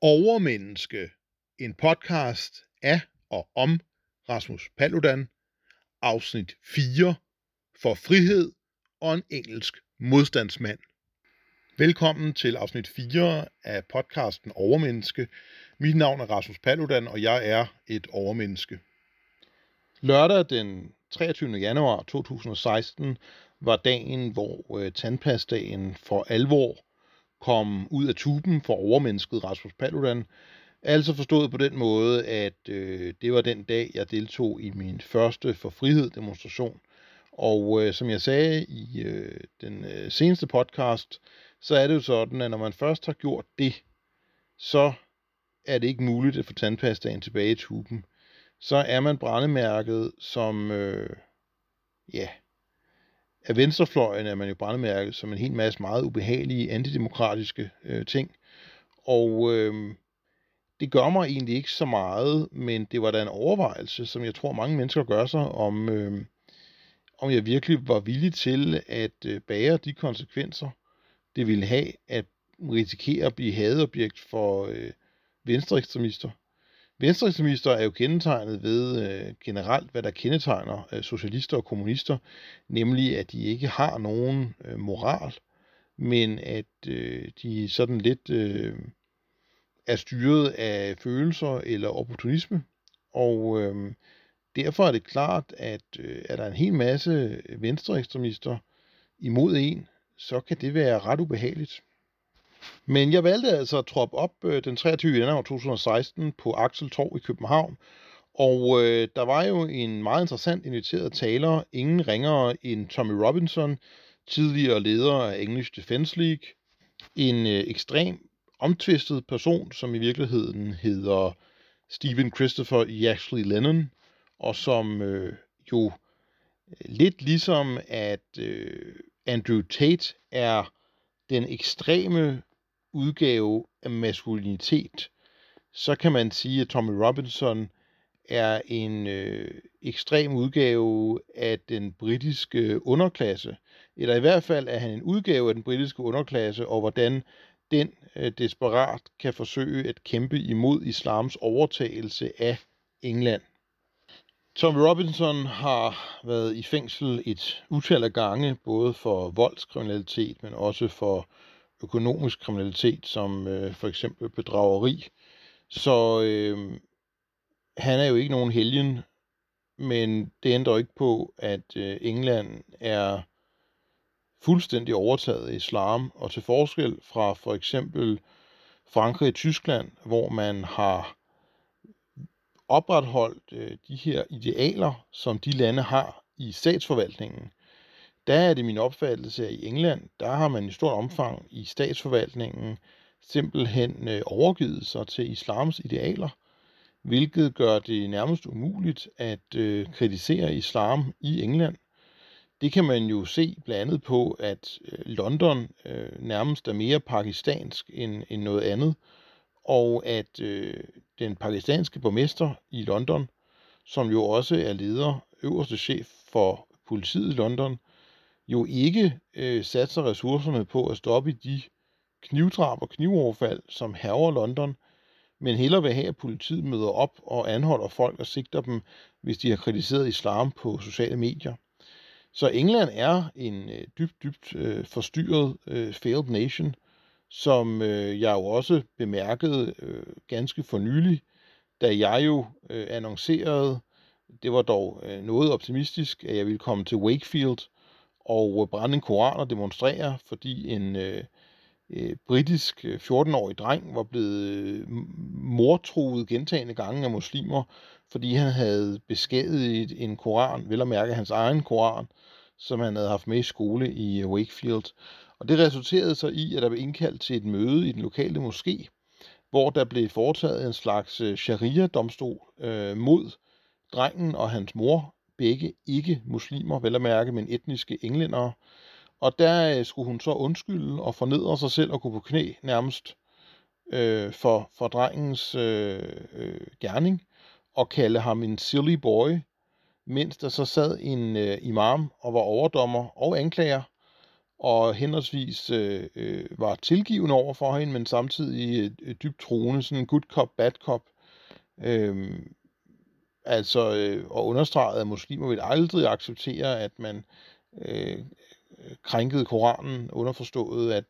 Overmenneske, en podcast af og om Rasmus Paludan, afsnit 4, for frihed og en engelsk modstandsmand. Velkommen til afsnit 4 af podcasten Overmenneske. Mit navn er Rasmus Paludan, og jeg er et overmenneske. Lørdag den 23. januar 2016 var dagen, hvor øh, for alvor kom ud af tuben for overmennesket Rasmus Paludan. Altså forstået på den måde, at øh, det var den dag, jeg deltog i min første for frihed demonstration. Og øh, som jeg sagde i øh, den øh, seneste podcast, så er det jo sådan, at når man først har gjort det, så er det ikke muligt at få tandpastaen tilbage i tuben. Så er man brændemærket som, øh, ja, af venstrefløjen er man jo brændemærket som en hel masse meget ubehagelige antidemokratiske øh, ting. Og øh, det gør mig egentlig ikke så meget, men det var da en overvejelse, som jeg tror mange mennesker gør sig, om, øh, om jeg virkelig var villig til at øh, bære de konsekvenser, det ville have at risikere at blive hadobjekt for øh, venstreekstremister. Venstreekstremister er jo kendetegnet ved øh, generelt, hvad der kendetegner øh, socialister og kommunister, nemlig at de ikke har nogen øh, moral, men at øh, de sådan lidt øh, er styret af følelser eller opportunisme. Og øh, derfor er det klart, at øh, er der en hel masse venstreekstremister imod en, så kan det være ret ubehageligt. Men jeg valgte altså at troppe op øh, den 23. januar 2016 på Axel Torv i København. Og øh, der var jo en meget interessant inviteret taler, ingen ringere end Tommy Robinson, tidligere leder af English Defense League. En øh, ekstrem omtvistet person, som i virkeligheden hedder Stephen Christopher e. Yaxley Lennon, og som øh, jo øh, lidt ligesom at øh, Andrew Tate er den ekstreme udgave af maskulinitet, så kan man sige, at Tommy Robinson er en øh, ekstrem udgave af den britiske underklasse. Eller i hvert fald er han en udgave af den britiske underklasse, og hvordan den øh, desperat kan forsøge at kæmpe imod islams overtagelse af England. Tommy Robinson har været i fængsel et utal af gange, både for voldskriminalitet, men også for økonomisk kriminalitet, som øh, for eksempel bedrageri. Så øh, han er jo ikke nogen helgen, men det ændrer ikke på, at øh, England er fuldstændig overtaget af islam, og til forskel fra for eksempel Frankrig og Tyskland, hvor man har opretholdt øh, de her idealer, som de lande har i statsforvaltningen, der er det min opfattelse, at i England, der har man i stort omfang i statsforvaltningen simpelthen øh, overgivet sig til islams idealer, hvilket gør det nærmest umuligt at øh, kritisere islam i England. Det kan man jo se blandt andet på, at øh, London øh, nærmest er mere pakistansk end, end noget andet, og at øh, den pakistanske borgmester i London, som jo også er leder, øverste chef for politiet i London, jo ikke øh, satser ressourcerne på at stoppe de knivdrab og knivoverfald, som hæver London, men hellere vil have, at politiet møder op og anholder folk og sigter dem, hvis de har kritiseret islam på sociale medier. Så England er en øh, dybt, dybt øh, forstyrret øh, failed nation, som øh, jeg jo også bemærkede øh, ganske for nylig, da jeg jo øh, annoncerede, det var dog øh, noget optimistisk, at jeg ville komme til Wakefield og øh, brænde en koran og demonstrere, fordi en øh, øh, britisk øh, 14-årig dreng var blevet øh, mortruet gentagende gange af muslimer, fordi han havde beskadiget en koran, vel at mærke hans egen koran, som han havde haft med i skole i øh, Wakefield. Og det resulterede så i, at der blev indkaldt til et møde i den lokale moské, hvor der blev foretaget en slags sharia-domstol øh, mod drengen og hans mor, begge ikke muslimer, vel at mærke, men etniske englændere. Og der øh, skulle hun så undskylde og fornedre sig selv og gå på knæ nærmest øh, for, for drengens øh, øh, gerning og kalde ham en silly boy, mens der så sad en øh, imam og var overdommer og anklager og henholdsvis øh, øh, var tilgivende over for hende, men samtidig øh, øh dybt troende, sådan en good cop, bad cop. Øh, altså, øh, og understreget, at muslimer vil aldrig acceptere, at man øh, krænkede Koranen, underforstået, at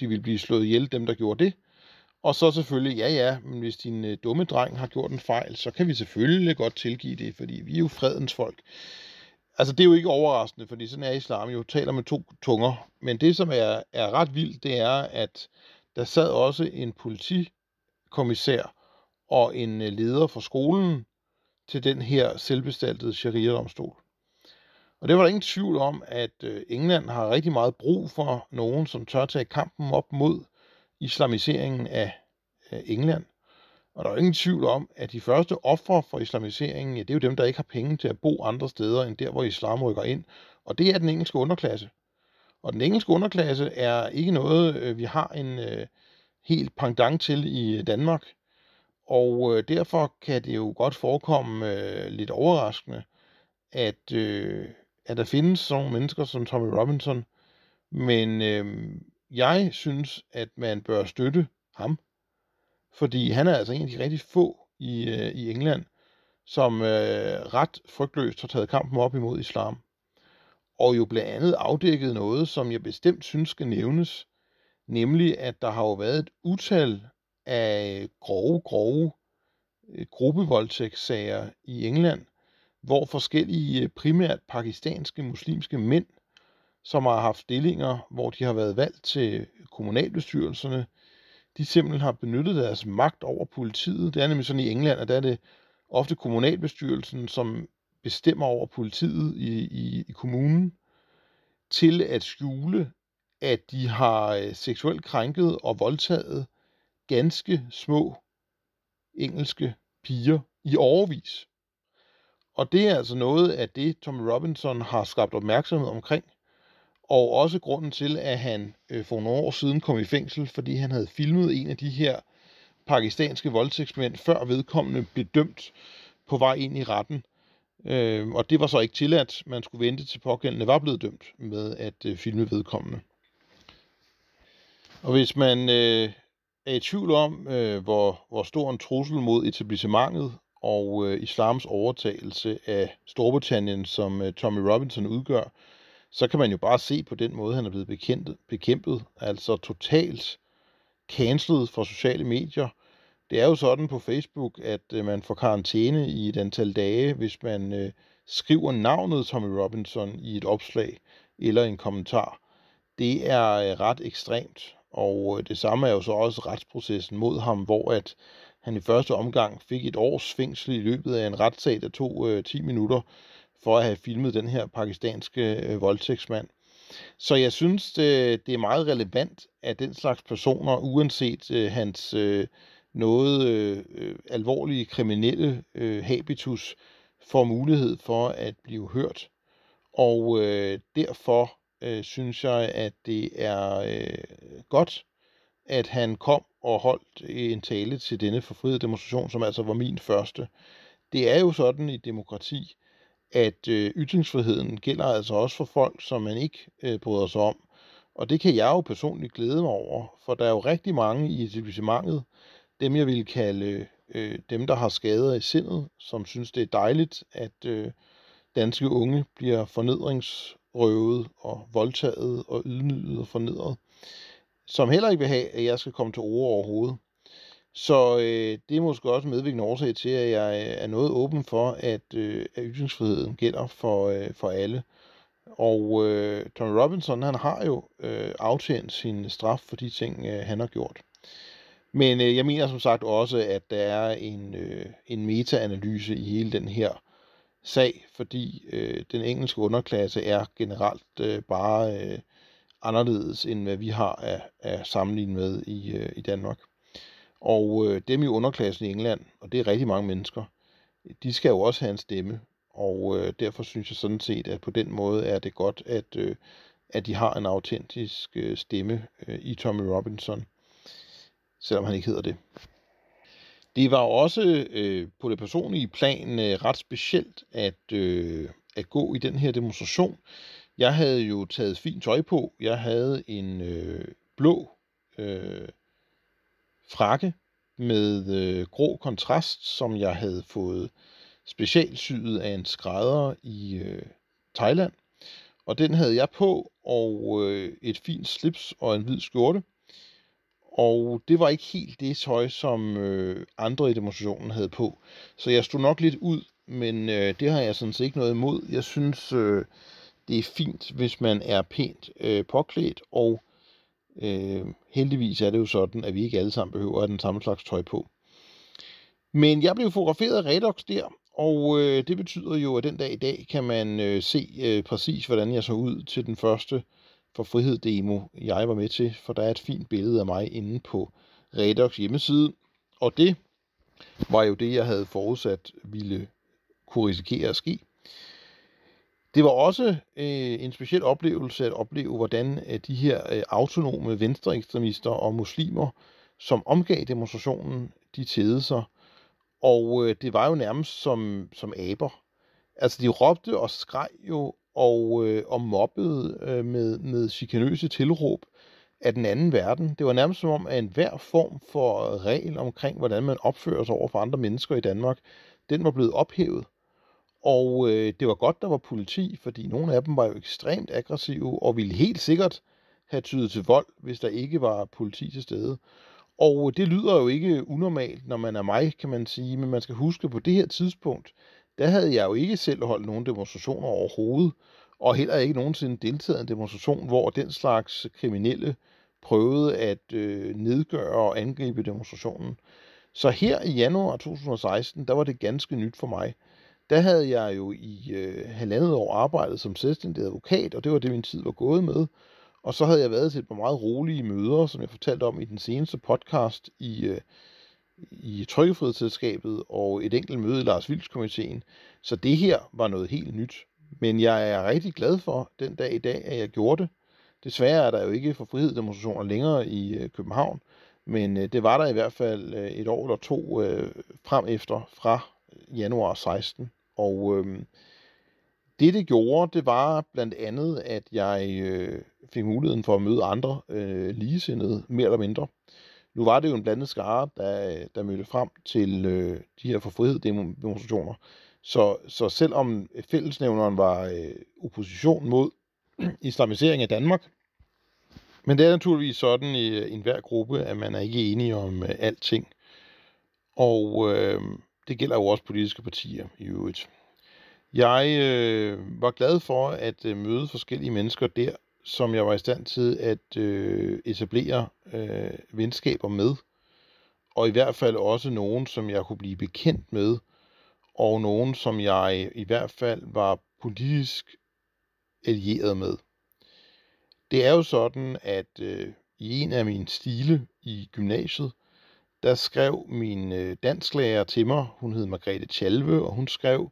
de ville blive slået ihjel, dem der gjorde det. Og så selvfølgelig, ja ja, men hvis din øh, dumme dreng har gjort en fejl, så kan vi selvfølgelig godt tilgive det, fordi vi er jo fredens folk. Altså det er jo ikke overraskende, fordi sådan er islam jo, taler med to tunger. Men det som er, er ret vildt, det er, at der sad også en politikommissær og en øh, leder for skolen til den her selvbestaltede sharia-domstol. Og det var der ingen tvivl om, at øh, England har rigtig meget brug for nogen, som tør tage kampen op mod islamiseringen af England. Og der er ingen tvivl om, at de første ofre for islamiseringen, ja, det er jo dem, der ikke har penge til at bo andre steder, end der, hvor islam rykker ind. Og det er den engelske underklasse. Og den engelske underklasse er ikke noget, øh, vi har en øh, helt pendant til i Danmark. Og øh, derfor kan det jo godt forekomme øh, lidt overraskende, at, øh, at der findes sådan nogle mennesker som Tommy Robinson. Men øh, jeg synes, at man bør støtte ham, fordi han er altså en af de rigtig få i, øh, i England, som øh, ret frygtløst har taget kampen op imod islam. Og jo blandt andet afdækket noget, som jeg bestemt synes skal nævnes, nemlig at der har jo været et utal af grove, grove øh, gruppevoldtægtssager i England, hvor forskellige øh, primært pakistanske muslimske mænd som har haft stillinger, hvor de har været valgt til kommunalbestyrelserne, de simpelthen har benyttet deres magt over politiet. Det er nemlig sådan i England, at der er det ofte kommunalbestyrelsen, som bestemmer over politiet i, i, i kommunen, til at skjule, at de har øh, seksuelt krænket og voldtaget ganske små engelske piger i overvis. Og det er altså noget af det, Tom Robinson har skabt opmærksomhed omkring – og også grunden til, at han øh, for nogle år siden kom i fængsel, fordi han havde filmet en af de her pakistanske voldtægtsmænd, før vedkommende blev dømt på vej ind i retten. Øh, og det var så ikke tilladt. Man skulle vente til pågældende var blevet dømt med at øh, filme vedkommende. Og hvis man øh, er i tvivl om, øh, hvor, hvor stor en trussel mod etablissementet og øh, islams overtagelse af Storbritannien, som øh, Tommy Robinson udgør, så kan man jo bare se på den måde, han er blevet bekæmpet, bekæmpet altså totalt cancelet fra sociale medier. Det er jo sådan på Facebook, at øh, man får karantæne i et antal dage, hvis man øh, skriver navnet Tommy Robinson i et opslag eller en kommentar. Det er øh, ret ekstremt, og øh, det samme er jo så også retsprocessen mod ham, hvor at han i første omgang fik et års fængsel i løbet af en retssag, der tog øh, 10 minutter, for at have filmet den her pakistanske øh, voldtægtsmand. Så jeg synes, det, det er meget relevant, at den slags personer, uanset øh, hans øh, noget øh, øh, alvorlige kriminelle øh, habitus, får mulighed for at blive hørt. Og øh, derfor øh, synes jeg, at det er øh, godt, at han kom og holdt en tale til denne forfriede demonstration, som altså var min første. Det er jo sådan i demokrati, at øh, ytringsfriheden gælder altså også for folk, som man ikke øh, bryder sig om. Og det kan jeg jo personligt glæde mig over, for der er jo rigtig mange i etablissementet, dem jeg vil kalde øh, dem, der har skader i sindet, som synes, det er dejligt, at øh, danske unge bliver fornedringsrøvet og voldtaget og ydmyget og fornedret, som heller ikke vil have, at jeg skal komme til ord overhovedet. Så øh, det er måske også en medvirkende årsag til, at jeg øh, er noget åben for, at, øh, at ytringsfriheden gælder for, øh, for alle. Og øh, Tom Robinson, han har jo øh, aftjent sin straf for de ting, øh, han har gjort. Men øh, jeg mener som sagt også, at der er en, øh, en meta-analyse i hele den her sag, fordi øh, den engelske underklasse er generelt øh, bare øh, anderledes, end hvad vi har at, at sammenligne med i, øh, i Danmark. Og øh, dem i underklassen i England, og det er rigtig mange mennesker, de skal jo også have en stemme. Og øh, derfor synes jeg sådan set, at på den måde er det godt, at, øh, at de har en autentisk øh, stemme øh, i Tommy Robinson, selvom han ikke hedder det. Det var også øh, på det personlige plan øh, ret specielt at, øh, at gå i den her demonstration. Jeg havde jo taget fint tøj på. Jeg havde en øh, blå øh, frakke med øh, grå kontrast, som jeg havde fået specialsyet af en skrædder i øh, Thailand. Og den havde jeg på, og øh, et fint slips og en hvid skjorte. Og det var ikke helt det tøj, som øh, andre i demonstrationen havde på. Så jeg stod nok lidt ud, men øh, det har jeg sådan set ikke noget imod. Jeg synes, øh, det er fint, hvis man er pænt øh, påklædt, og øh, heldigvis er det jo sådan, at vi ikke alle sammen behøver at have den samme slags tøj på. Men jeg blev fotograferet af Redox der, og øh, det betyder jo, at den dag i dag kan man øh, se øh, præcis, hvordan jeg så ud til den første for frihed demo, jeg var med til, for der er et fint billede af mig inde på Redox hjemmeside, og det var jo det, jeg havde forudsat ville kunne risikere at ske. Det var også øh, en speciel oplevelse at opleve, hvordan øh, de her øh, autonome venstreekstremister og muslimer, som omgav demonstrationen, de tædede sig. Og øh, det var jo nærmest som, som aber. Altså, de råbte og skreg jo og, øh, og mobbede øh, med, med chikanøse tilråb af den anden verden. Det var nærmest som om, at enhver form for regel omkring, hvordan man opfører sig over for andre mennesker i Danmark, den var blevet ophævet. Og øh, det var godt, der var politi, fordi nogle af dem var jo ekstremt aggressive og ville helt sikkert have tydet til vold, hvis der ikke var politi til stede. Og øh, det lyder jo ikke unormalt, når man er mig, kan man sige, men man skal huske, på det her tidspunkt, der havde jeg jo ikke selv holdt nogen demonstrationer overhovedet, og heller ikke nogensinde deltaget i en demonstration, hvor den slags kriminelle prøvede at øh, nedgøre og angribe demonstrationen. Så her i januar 2016, der var det ganske nyt for mig der havde jeg jo i øh, halvandet år arbejdet som selvstændig advokat, og det var det, min tid var gået med. Og så havde jeg været til et par meget rolige møder, som jeg fortalte om i den seneste podcast i, øh, i Trykkefrihedsselskabet og et enkelt møde i Lars Vilds komiteen. Så det her var noget helt nyt. Men jeg er rigtig glad for den dag i dag, at jeg gjorde det. Desværre er der jo ikke for frihed demonstrationer længere i øh, København, men øh, det var der i hvert fald øh, et år eller to øh, frem efter fra øh, januar 16. Og øh, det, det gjorde, det var blandt andet, at jeg øh, fik muligheden for at møde andre øh, ligesindede, mere eller mindre. Nu var det jo en blandet skare, der, der mødte frem til øh, de her for frihed demonstrationer. Så, så selvom fællesnævneren var øh, opposition mod islamisering af Danmark, men det er naturligvis sådan i, i enhver gruppe, at man er ikke enige om øh, alting. Og øh, det gælder jo også politiske partier i øvrigt. Jeg øh, var glad for at øh, møde forskellige mennesker der, som jeg var i stand til at øh, etablere øh, venskaber med. Og i hvert fald også nogen, som jeg kunne blive bekendt med, og nogen, som jeg i hvert fald var politisk allieret med. Det er jo sådan, at øh, i en af mine stile i gymnasiet, der skrev min øh, dansklærer til mig, hun hed Margrethe Chalve, og hun skrev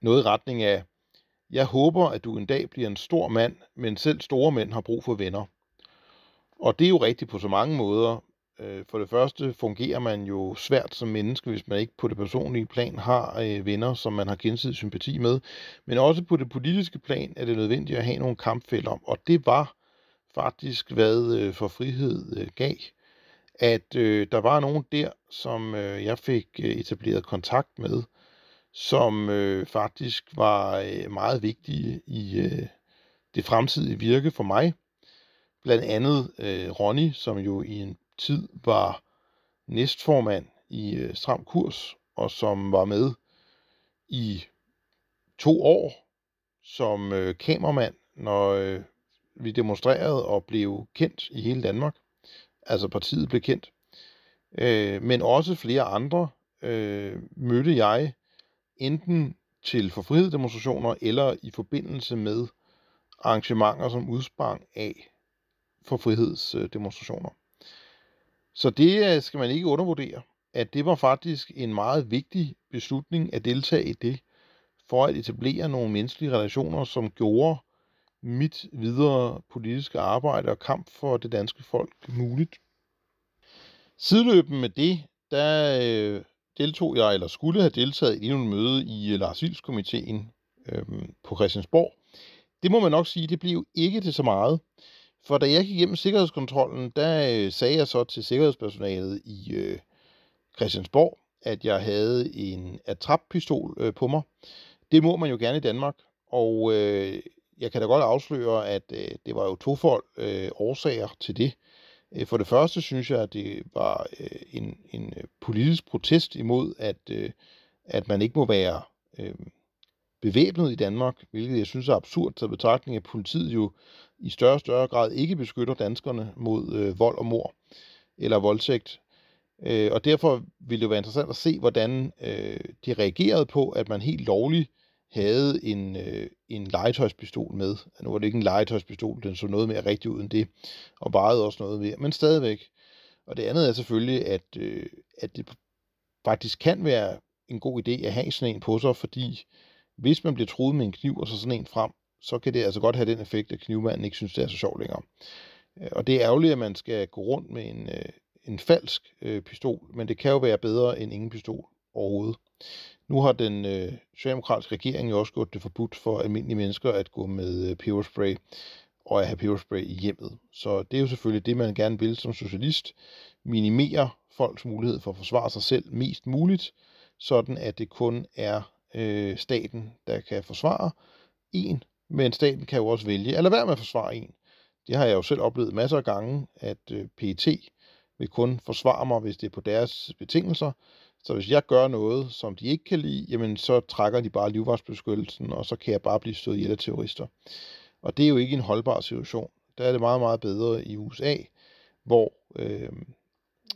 noget i retning af, jeg håber, at du en dag bliver en stor mand, men selv store mænd har brug for venner. Og det er jo rigtigt på så mange måder. Øh, for det første fungerer man jo svært som menneske, hvis man ikke på det personlige plan har øh, venner, som man har gensidig sympati med. Men også på det politiske plan er det nødvendigt at have nogle kampfælder. Og det var faktisk, hvad øh, for frihed gav at øh, der var nogen der, som øh, jeg fik øh, etableret kontakt med, som øh, faktisk var øh, meget vigtige i øh, det fremtidige virke for mig. Blandt andet øh, Ronny, som jo i en tid var næstformand i øh, Stram Kurs, og som var med i to år som øh, kameramand, når øh, vi demonstrerede og blev kendt i hele Danmark altså partiet blev kendt. Øh, men også flere andre øh, mødte jeg enten til forfrihedsdemonstrationer eller i forbindelse med arrangementer, som udsprang af forfrihedsdemonstrationer. Så det øh, skal man ikke undervurdere, at det var faktisk en meget vigtig beslutning at deltage i det, for at etablere nogle menneskelige relationer, som gjorde mit videre politiske arbejde og kamp for det danske folk muligt. Sideløben med det, der øh, deltog jeg, eller skulle have deltaget i endnu en møde i øh, Lars Vils komiteen øh, på Christiansborg. det må man nok sige, det blev ikke til så meget. For da jeg gik igennem sikkerhedskontrollen, der øh, sagde jeg så til sikkerhedspersonalet i øh, Christiansborg, at jeg havde en attrappistol øh, på mig. Det må man jo gerne i Danmark, og øh, jeg kan da godt afsløre, at øh, det var jo tofold øh, årsager til det. Øh, for det første synes jeg, at det var øh, en, en øh, politisk protest imod, at, øh, at man ikke må være øh, bevæbnet i Danmark, hvilket jeg synes er absurd til betragtning, at politiet jo i større og større grad ikke beskytter danskerne mod øh, vold og mor eller voldtægt. Øh, og derfor ville det jo være interessant at se, hvordan øh, de reagerede på, at man helt lovligt havde en, øh, en legetøjspistol med. Nu var det ikke en legetøjspistol, den så noget mere rigtig ud end det, og vejede også noget mere, men stadigvæk. Og det andet er selvfølgelig, at, øh, at det faktisk kan være en god idé at have sådan en på sig, fordi hvis man bliver truet med en kniv og så sådan en frem, så kan det altså godt have den effekt, at knivmanden ikke synes, det er så sjovt længere. Øh, og det er ærgerligt, at man skal gå rundt med en, øh, en falsk øh, pistol, men det kan jo være bedre end ingen pistol overhovedet. Nu har den øh, socialdemokratiske regering jo også gjort det forbudt for almindelige mennesker at gå med øh, peberspray og at have peberspray i hjemmet. Så det er jo selvfølgelig det, man gerne vil som socialist. Minimere folks mulighed for at forsvare sig selv mest muligt, sådan at det kun er øh, staten, der kan forsvare en, men staten kan jo også vælge at lade være med at forsvare en. Det har jeg jo selv oplevet masser af gange, at øh, PET vil kun forsvare mig, hvis det er på deres betingelser. Så hvis jeg gør noget, som de ikke kan lide, jamen så trækker de bare livvagtsbeskyttelsen, og så kan jeg bare blive stået ihjel af terrorister. Og det er jo ikke en holdbar situation. Der er det meget, meget bedre i USA, hvor øh,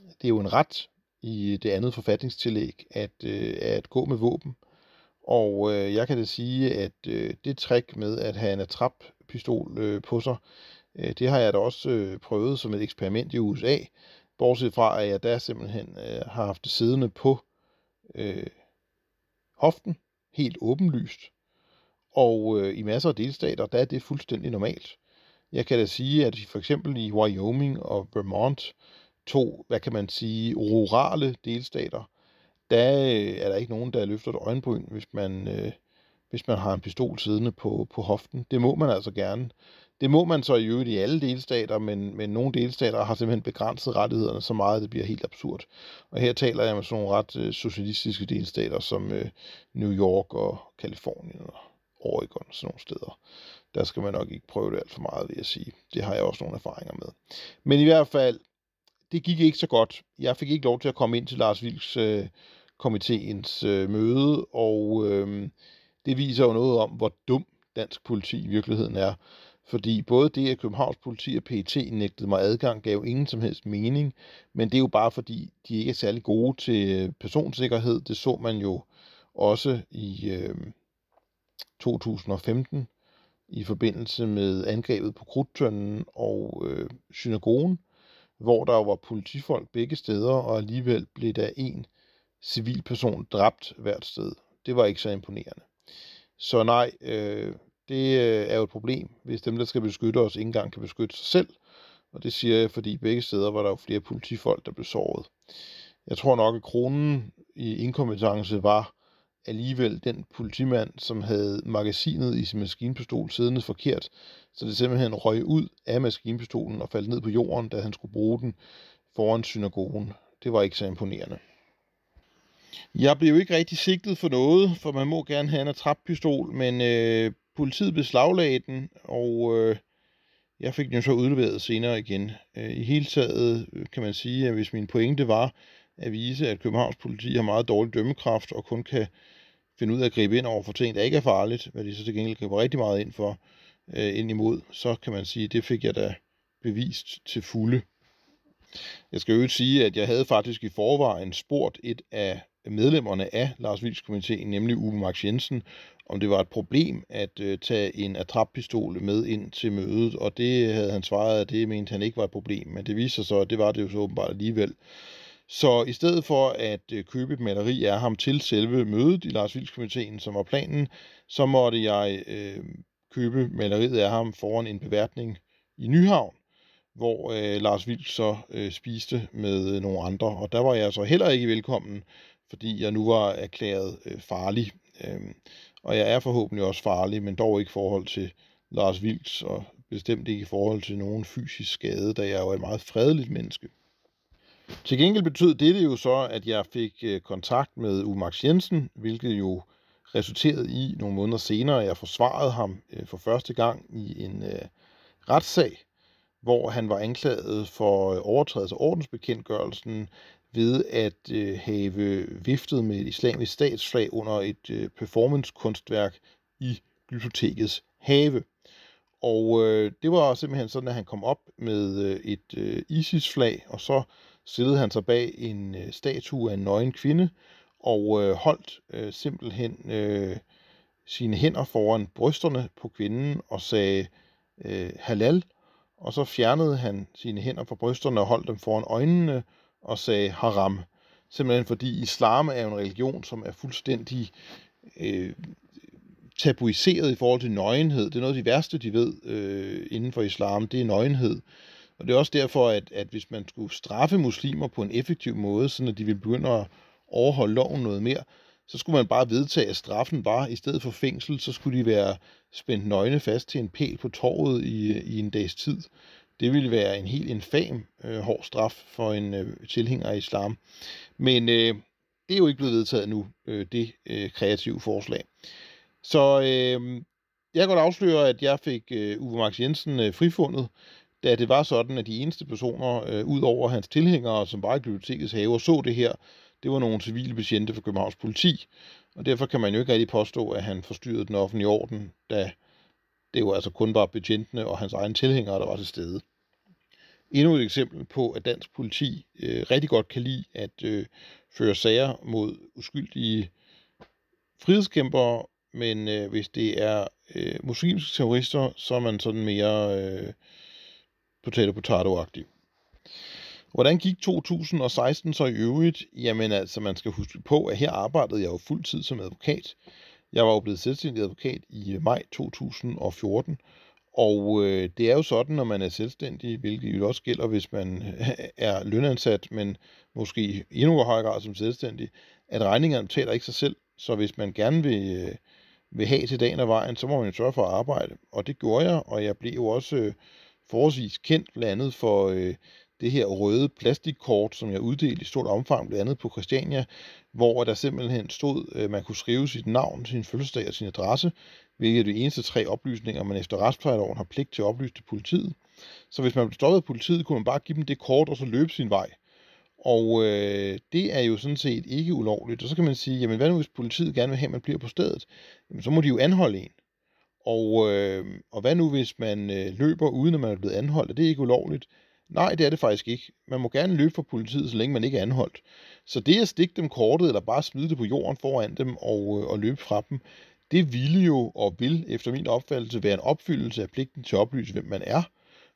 det er jo en ret i det andet forfatningstillæg at, øh, at gå med våben. Og øh, jeg kan da sige, at øh, det trick med at have en attrappistol øh, på sig, øh, det har jeg da også øh, prøvet som et eksperiment i USA. Bortset fra, at jeg der simpelthen øh, har haft det siddende på øh, hoften, helt åbenlyst. Og øh, i masser af delstater, der er det fuldstændig normalt. Jeg kan da sige, at for eksempel i Wyoming og Vermont, to, hvad kan man sige, rurale delstater, der øh, er der ikke nogen, der løfter et øjenbryn, hvis man, øh, hvis man har en pistol siddende på, på hoften. Det må man altså gerne. Det må man så i øvrigt i alle delstater, men, men nogle delstater har simpelthen begrænset rettighederne så meget, at det bliver helt absurd. Og her taler jeg med sådan nogle ret øh, socialistiske delstater som øh, New York og Kalifornien og Oregon og sådan nogle steder. Der skal man nok ikke prøve det alt for meget, vil jeg sige. Det har jeg også nogle erfaringer med. Men i hvert fald, det gik ikke så godt. Jeg fik ikke lov til at komme ind til Lars Vilks øh, komiteens øh, møde, og øh, det viser jo noget om, hvor dum dansk politi i virkeligheden er. Fordi både det, at Københavns politi og PET nægtede mig adgang, gav ingen som helst mening. Men det er jo bare fordi, de ikke er særlig gode til øh, personsikkerhed. Det så man jo også i øh, 2015 i forbindelse med angrebet på Krudtønden og øh, synagogen, hvor der jo var politifolk begge steder, og alligevel blev der en civilperson dræbt hvert sted. Det var ikke så imponerende. Så nej, øh, det øh, er jo et problem, hvis dem, der skal beskytte os, ikke engang kan beskytte sig selv. Og det siger jeg, fordi begge steder var der jo flere politifolk, der blev såret. Jeg tror nok, at kronen i inkompetence var alligevel den politimand, som havde magasinet i sin maskinpistol siddende forkert, så det simpelthen røg ud af maskinpistolen og faldt ned på jorden, da han skulle bruge den foran synagogen. Det var ikke så imponerende. Jeg blev ikke rigtig sigtet for noget, for man må gerne have en attrappistol, men øh, politiet beslaglagde den, og øh, jeg fik den jo så udleveret senere igen. Øh, I hele taget øh, kan man sige, at hvis min pointe var at vise, at Københavns politi har meget dårlig dømmekraft og kun kan finde ud af at gribe ind over for ting, der ikke er farligt, hvad de så til gengæld griber rigtig meget ind for, øh, ind imod, så kan man sige, at det fik jeg da bevist til fulde. Jeg skal jo sige, at jeg havde faktisk i forvejen spurgt et af medlemmerne af Lars Vilks komiteen, nemlig Uwe Max Jensen, om det var et problem at øh, tage en attrappistol med ind til mødet, og det havde han svaret, at det mente han ikke var et problem, men det viste sig så, at det var det jo så åbenbart alligevel. Så i stedet for at øh, købe et maleri af ham til selve mødet i Lars Vilks som var planen, så måtte jeg øh, købe maleriet af ham foran en beværtning i Nyhavn, hvor øh, Lars Vilks så øh, spiste med øh, nogle andre, og der var jeg så heller ikke velkommen, fordi jeg nu var erklæret øh, farlig. Øh, og jeg er forhåbentlig også farlig, men dog ikke i forhold til Lars Vilks, og bestemt ikke i forhold til nogen fysisk skade, da jeg er et meget fredeligt menneske. Til gengæld betød det jo så, at jeg fik øh, kontakt med Umax Jensen, hvilket jo resulterede i nogle måneder senere, at jeg forsvarede ham øh, for første gang i en øh, retssag, hvor han var anklaget for øh, overtrædelse af ordensbekendtgørelsen ved at øh, have viftet med et islamisk statsflag under et øh, performancekunstværk i bibliotekets have. Og øh, det var simpelthen sådan, at han kom op med øh, et øh, ISIS-flag, og så stillede han sig bag en øh, statue af en nøgen kvinde, og øh, holdt øh, simpelthen øh, sine hænder foran brysterne på kvinden og sagde øh, halal, og så fjernede han sine hænder fra brysterne og holdt dem foran øjnene og sagde haram. Simpelthen fordi islam er en religion, som er fuldstændig øh, tabuiseret i forhold til nøgenhed. Det er noget af de værste, de ved øh, inden for islam, det er nøgenhed. Og det er også derfor, at, at hvis man skulle straffe muslimer på en effektiv måde, så at de vil begynde at overholde loven noget mere, så skulle man bare vedtage, at straffen var, i stedet for fængsel, så skulle de være spændt nøgne fast til en pæl på torvet i, i en dags tid. Det ville være en helt infam øh, hård straf for en øh, tilhænger af islam. Men øh, det er jo ikke blevet vedtaget nu, øh, det øh, kreative forslag. Så øh, jeg kan godt afsløre, at jeg fik øh, Uwe Max Jensen øh, frifundet, da det var sådan, at de eneste personer, øh, ud over hans tilhængere, som var i bibliotekets have og så det her, det var nogle civile betjente fra Københavns politi. Og derfor kan man jo ikke rigtig påstå, at han forstyrrede den offentlige orden, da det var altså kun bare betjentene og hans egne tilhængere, der var til stede. Endnu et eksempel på, at dansk politi øh, rigtig godt kan lide at øh, føre sager mod uskyldige frihedskæmpere, men øh, hvis det er øh, muslimske terrorister, så er man sådan mere øh, potato-potato-agtig. Hvordan gik 2016 så i øvrigt? Jamen altså, man skal huske på, at her arbejdede jeg jo fuldtid som advokat. Jeg var jo blevet selvstændig advokat i øh, maj 2014, og øh, det er jo sådan, når man er selvstændig, hvilket jo også gælder, hvis man øh, er lønansat, men måske i endnu højere grad som selvstændig, at regningerne betaler ikke sig selv. Så hvis man gerne vil, øh, vil have til dagen og vejen, så må man jo sørge for at arbejde. Og det gjorde jeg, og jeg blev jo også øh, forholdsvis kendt blandt andet for øh, det her røde plastikkort, som jeg uddelte i stort omfang, blandt andet på Christiania, hvor der simpelthen stod, at man kunne skrive sit navn, sin fødselsdag og sin adresse, hvilket er de eneste tre oplysninger, man efter retsplejeloven har pligt til at oplyse til politiet. Så hvis man blev stoppet af politiet, kunne man bare give dem det kort og så løbe sin vej. Og øh, det er jo sådan set ikke ulovligt. Og så kan man sige, jamen hvad nu hvis politiet gerne vil have, at man bliver på stedet? Jamen så må de jo anholde en. Og, øh, og hvad nu hvis man øh, løber uden at man er blevet anholdt? Er det ikke ulovligt? Nej, det er det faktisk ikke. Man må gerne løbe fra politiet, så længe man ikke er anholdt. Så det at stikke dem kortet, eller bare smide det på jorden foran dem og, øh, og løbe fra dem, det ville jo og vil efter min opfattelse være en opfyldelse af pligten til at oplyse, hvem man er.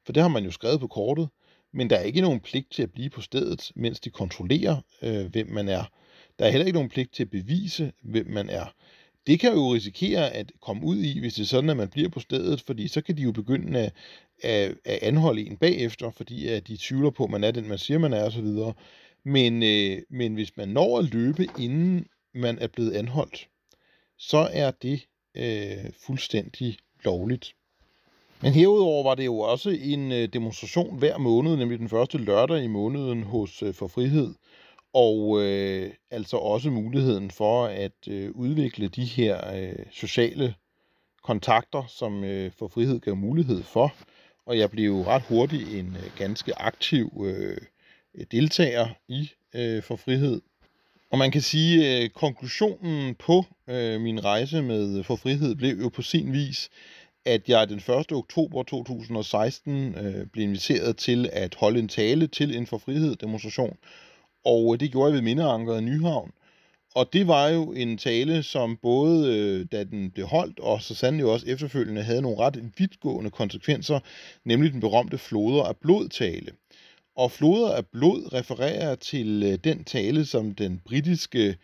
For det har man jo skrevet på kortet. Men der er ikke nogen pligt til at blive på stedet, mens de kontrollerer, øh, hvem man er. Der er heller ikke nogen pligt til at bevise, hvem man er. Det kan jo risikere at komme ud i, hvis det er sådan, at man bliver på stedet, fordi så kan de jo begynde at, at, at anholde en bagefter, fordi at de tvivler på, at man er den, man siger, man er osv. Men, øh, men hvis man når at løbe, inden man er blevet anholdt, så er det øh, fuldstændig lovligt. Men herudover var det jo også en øh, demonstration hver måned, nemlig den første lørdag i måneden hos øh, For Frihed, og øh, altså også muligheden for at øh, udvikle de her øh, sociale kontakter, som øh, For Frihed gav mulighed for. Og jeg blev ret hurtigt en øh, ganske aktiv øh, deltager i øh, For Frihed. Og man kan sige, at øh, konklusionen på øh, min rejse med For Frihed blev jo på sin vis, at jeg den 1. oktober 2016 øh, blev inviteret til at holde en tale til en For Frihed demonstration, og øh, det gjorde jeg ved Mindeankeret Nyhavn. Og det var jo en tale, som både øh, da den blev holdt, og så sandelig også efterfølgende havde nogle ret vidtgående konsekvenser, nemlig den berømte floder af blodtale. Og floder af blod refererer til øh, den tale, som den britiske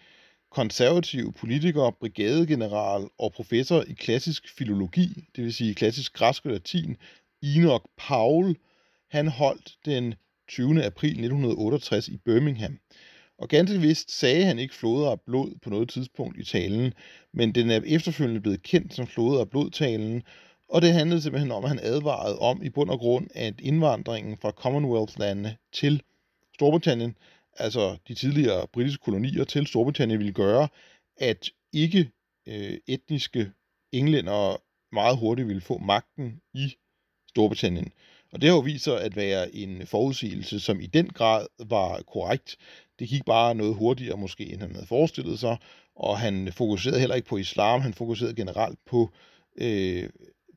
konservative politiker, brigadegeneral og professor i klassisk filologi, det vil sige klassisk græsk og latin, Enoch Powell, han holdt den 20. april 1968 i Birmingham. Og ganske vist sagde han ikke floder og blod på noget tidspunkt i talen, men den er efterfølgende blevet kendt som floder af blodtalen, Og det handlede simpelthen om, at han advarede om i bund og grund, at indvandringen fra Commonwealth-landene til Storbritannien, altså de tidligere britiske kolonier til Storbritannien, ville gøre, at ikke øh, etniske englænder meget hurtigt ville få magten i Storbritannien. Og det har jo vist sig at være en forudsigelse, som i den grad var korrekt. Det gik bare noget hurtigere måske, end han havde forestillet sig, og han fokuserede heller ikke på islam, han fokuserede generelt på øh,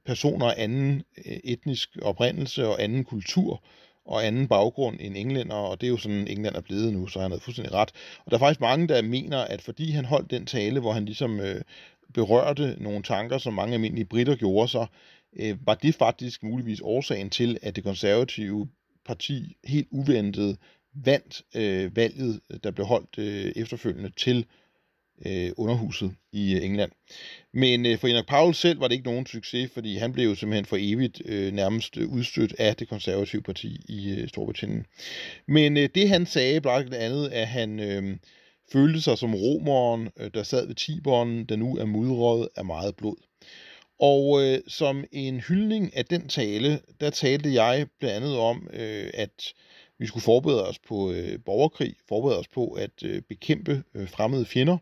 personer af anden øh, etnisk oprindelse og anden kultur og anden baggrund end englænder, og det er jo sådan, England er blevet nu, så han havde fuldstændig ret. Og der er faktisk mange, der mener, at fordi han holdt den tale, hvor han ligesom øh, berørte nogle tanker, som mange almindelige britter gjorde sig, øh, var det faktisk muligvis årsagen til, at det konservative parti helt uventet vandt øh, valget, der blev holdt øh, efterfølgende til øh, underhuset i øh, England. Men øh, for Enoch Powell selv var det ikke nogen succes, fordi han blev jo simpelthen for evigt øh, nærmest udstødt af det konservative parti i øh, Storbritannien. Men øh, det han sagde blandt andet, at han øh, følte sig som romeren, øh, der sad ved Tiberen, der nu er mudret af meget blod. Og øh, som en hyldning af den tale, der talte jeg blandt andet om, øh, at vi skulle forberede os på øh, borgerkrig, forberede os på at øh, bekæmpe øh, fremmede fjender,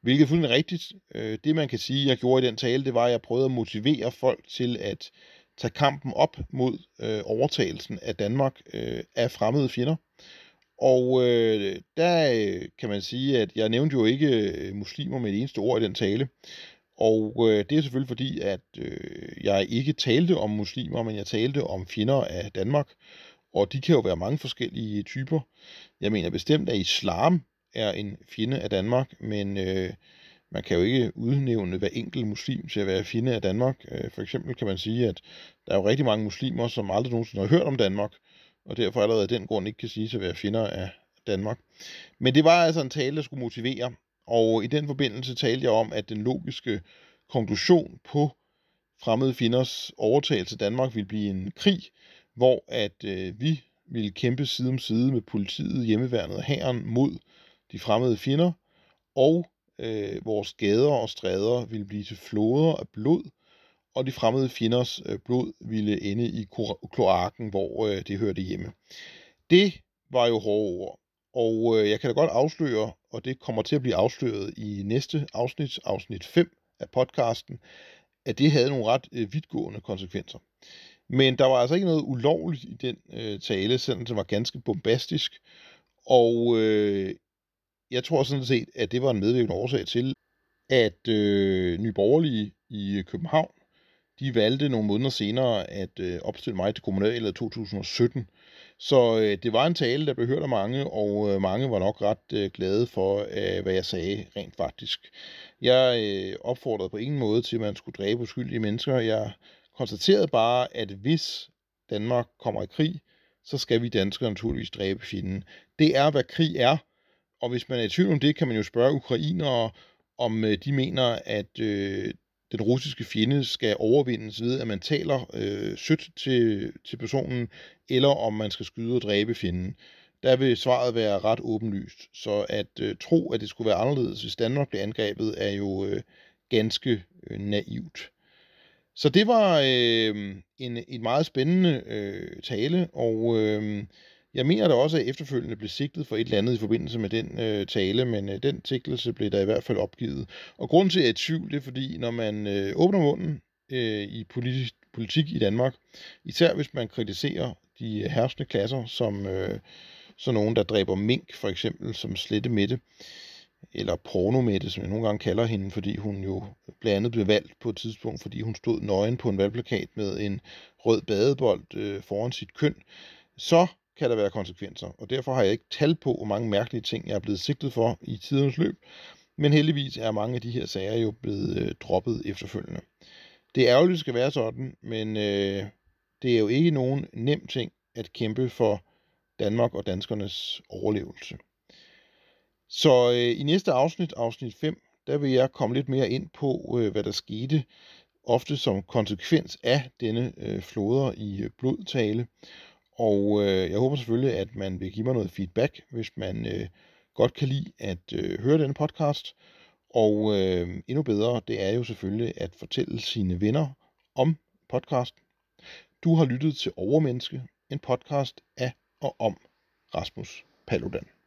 hvilket er fuldstændig rigtigt. Øh, det man kan sige, jeg gjorde i den tale, det var, at jeg prøvede at motivere folk til at tage kampen op mod øh, overtagelsen af Danmark øh, af fremmede fjender. Og øh, der øh, kan man sige, at jeg nævnte jo ikke øh, muslimer med et eneste ord i den tale. Og øh, det er selvfølgelig fordi, at øh, jeg ikke talte om muslimer, men jeg talte om fjender af Danmark. Og de kan jo være mange forskellige typer. Jeg mener bestemt, at islam er en fjende af Danmark, men øh, man kan jo ikke udnævne hver enkelt muslim til at være fjende af Danmark. Øh, for eksempel kan man sige, at der er jo rigtig mange muslimer, som aldrig nogensinde har hørt om Danmark, og derfor allerede af den grund ikke kan sige at være fjender af Danmark. Men det var altså en tale, der skulle motivere, og i den forbindelse talte jeg om, at den logiske konklusion på fremmede finders overtagelse af Danmark ville blive en krig, hvor at øh, vi ville kæmpe side om side med politiet, hjemmeværnet og hæren mod de fremmede fjender, og øh, vores gader og stræder ville blive til floder af blod, og de fremmede fjenders øh, blod ville ende i kloakken, hvor øh, det hørte hjemme. Det var jo hårde ord, og øh, jeg kan da godt afsløre, og det kommer til at blive afsløret i næste afsnit, afsnit 5 af podcasten, at det havde nogle ret øh, vidtgående konsekvenser. Men der var altså ikke noget ulovligt i den øh, tale, selvom det var ganske bombastisk. Og øh, jeg tror sådan set, at det var en medvirkende årsag til, at øh, Nye Borgerlige i øh, København, de valgte nogle måneder senere at øh, opstille mig til kommunalvalget 2017. Så øh, det var en tale, der blev hørt af mange, og øh, mange var nok ret øh, glade for, øh, hvad jeg sagde rent faktisk. Jeg øh, opfordrede på ingen måde til, at man skulle dræbe uskyldige mennesker. Jeg konstaterede bare, at hvis Danmark kommer i krig, så skal vi danskere naturligvis dræbe fjenden. Det er, hvad krig er, og hvis man er i tvivl om det, kan man jo spørge ukrainere, om øh, de mener, at øh, den russiske fjende skal overvindes ved, at man taler øh, sødt til, til personen, eller om man skal skyde og dræbe fjenden. Der vil svaret være ret åbenlyst. Så at øh, tro, at det skulle være anderledes, hvis Danmark blev angrebet, er jo øh, ganske øh, naivt. Så det var øh, en, en meget spændende øh, tale, og øh, jeg mener da også, at efterfølgende blev sigtet for et eller andet i forbindelse med den øh, tale, men øh, den sigtelse blev der i hvert fald opgivet. Og grund til, at jeg er i tvivl, det er fordi, når man øh, åbner munden øh, i politisk, politik i Danmark, især hvis man kritiserer de øh, herskende klasser, som øh, sådan nogen, der dræber mink, for eksempel, som slette Mette, eller pornomette, som jeg nogle gange kalder hende, fordi hun jo blandt andet blev valgt på et tidspunkt, fordi hun stod nøgen på en valgplakat med en rød badebold øh, foran sit køn, så kan der være konsekvenser. Og derfor har jeg ikke tal på, hvor mange mærkelige ting, jeg er blevet sigtet for i tidens løb. Men heldigvis er mange af de her sager jo blevet øh, droppet efterfølgende. Det er ærgerligt, det skal være sådan, men øh, det er jo ikke nogen nem ting at kæmpe for Danmark og danskernes overlevelse. Så øh, i næste afsnit, afsnit 5, der vil jeg komme lidt mere ind på, øh, hvad der skete, ofte som konsekvens af denne øh, floder i øh, blodtale. Og øh, jeg håber selvfølgelig, at man vil give mig noget feedback, hvis man øh, godt kan lide at øh, høre denne podcast. Og øh, endnu bedre, det er jo selvfølgelig at fortælle sine venner om podcast. Du har lyttet til Overmenneske, en podcast af og om Rasmus Paludan.